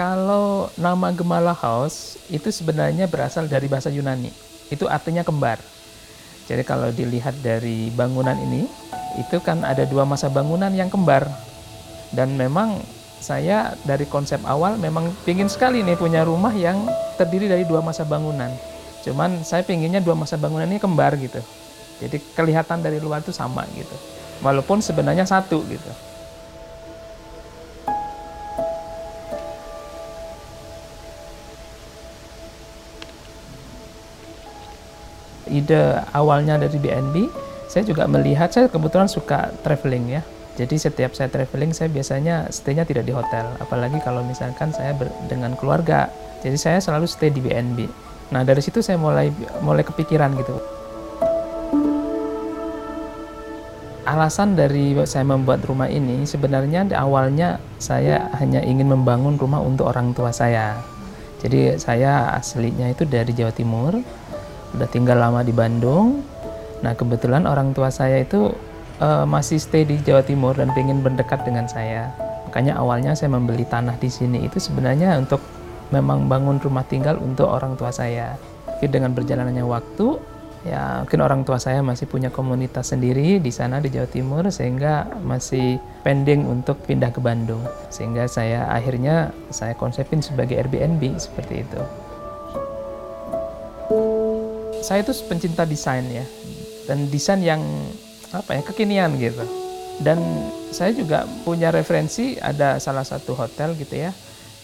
Kalau nama Gemala House itu sebenarnya berasal dari bahasa Yunani. Itu artinya kembar. Jadi kalau dilihat dari bangunan ini, itu kan ada dua masa bangunan yang kembar. Dan memang saya dari konsep awal memang pingin sekali nih punya rumah yang terdiri dari dua masa bangunan. Cuman saya pinginnya dua masa bangunan ini kembar gitu. Jadi kelihatan dari luar itu sama gitu. Walaupun sebenarnya satu gitu. Ide awalnya dari BNB, saya juga melihat saya kebetulan suka traveling ya. Jadi setiap saya traveling saya biasanya stay-nya tidak di hotel, apalagi kalau misalkan saya ber, dengan keluarga. Jadi saya selalu stay di BNB. Nah dari situ saya mulai mulai kepikiran gitu. Alasan dari saya membuat rumah ini sebenarnya di awalnya saya hanya ingin membangun rumah untuk orang tua saya. Jadi saya aslinya itu dari Jawa Timur, udah tinggal lama di Bandung. Nah kebetulan orang tua saya itu uh, masih stay di Jawa Timur dan ingin berdekat dengan saya. Makanya awalnya saya membeli tanah di sini itu sebenarnya untuk memang bangun rumah tinggal untuk orang tua saya. Tapi dengan berjalannya waktu, ya mungkin orang tua saya masih punya komunitas sendiri di sana di Jawa Timur sehingga masih pending untuk pindah ke Bandung. Sehingga saya akhirnya saya konsepin sebagai Airbnb seperti itu saya itu pencinta desain ya. Dan desain yang apa ya kekinian gitu. Dan saya juga punya referensi ada salah satu hotel gitu ya.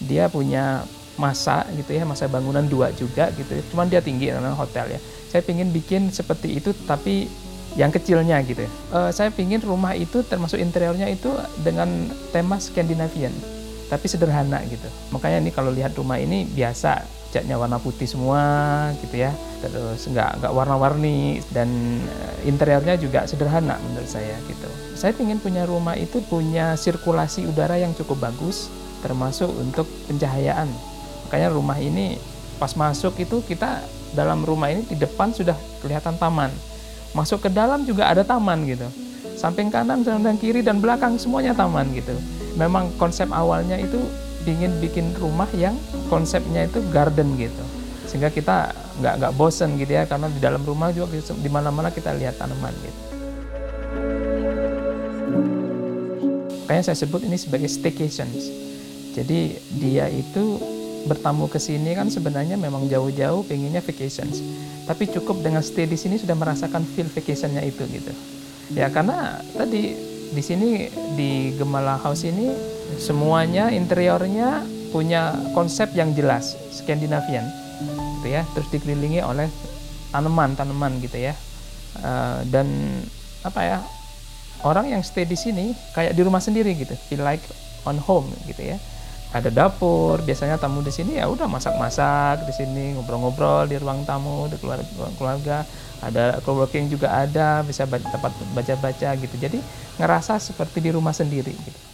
Dia punya masa gitu ya masa bangunan dua juga gitu. Ya. cuman dia tinggi karena hotel ya. Saya ingin bikin seperti itu tapi yang kecilnya gitu ya. Uh, saya ingin rumah itu termasuk interiornya itu dengan tema Scandinavian tapi sederhana gitu. Makanya ini kalau lihat rumah ini biasa catnya warna putih semua gitu ya. Terus nggak nggak warna-warni dan eh, interiornya juga sederhana menurut saya gitu. Saya ingin punya rumah itu punya sirkulasi udara yang cukup bagus termasuk untuk pencahayaan. Makanya rumah ini pas masuk itu kita dalam rumah ini di depan sudah kelihatan taman. Masuk ke dalam juga ada taman gitu. Samping kanan samping kiri dan belakang semuanya taman gitu. Memang konsep awalnya itu ingin bikin rumah yang konsepnya itu garden gitu sehingga kita nggak nggak bosen gitu ya karena di dalam rumah juga di mana-mana kita lihat tanaman gitu. Kayaknya saya sebut ini sebagai staycations. Jadi dia itu bertamu ke sini kan sebenarnya memang jauh-jauh pengennya vacations. Tapi cukup dengan stay di sini sudah merasakan feel vacationnya itu gitu. Ya karena tadi di sini di Gemala House ini semuanya interiornya punya konsep yang jelas Skandinavian gitu ya. Terus dikelilingi oleh tanaman-tanaman gitu ya. Uh, dan apa ya orang yang stay di sini kayak di rumah sendiri gitu. Feel like on home gitu ya ada dapur biasanya tamu di sini ya udah masak-masak di sini ngobrol-ngobrol di ruang tamu di keluarga, keluarga. Ada co-working juga ada bisa tempat baca-baca gitu. Jadi ngerasa seperti di rumah sendiri gitu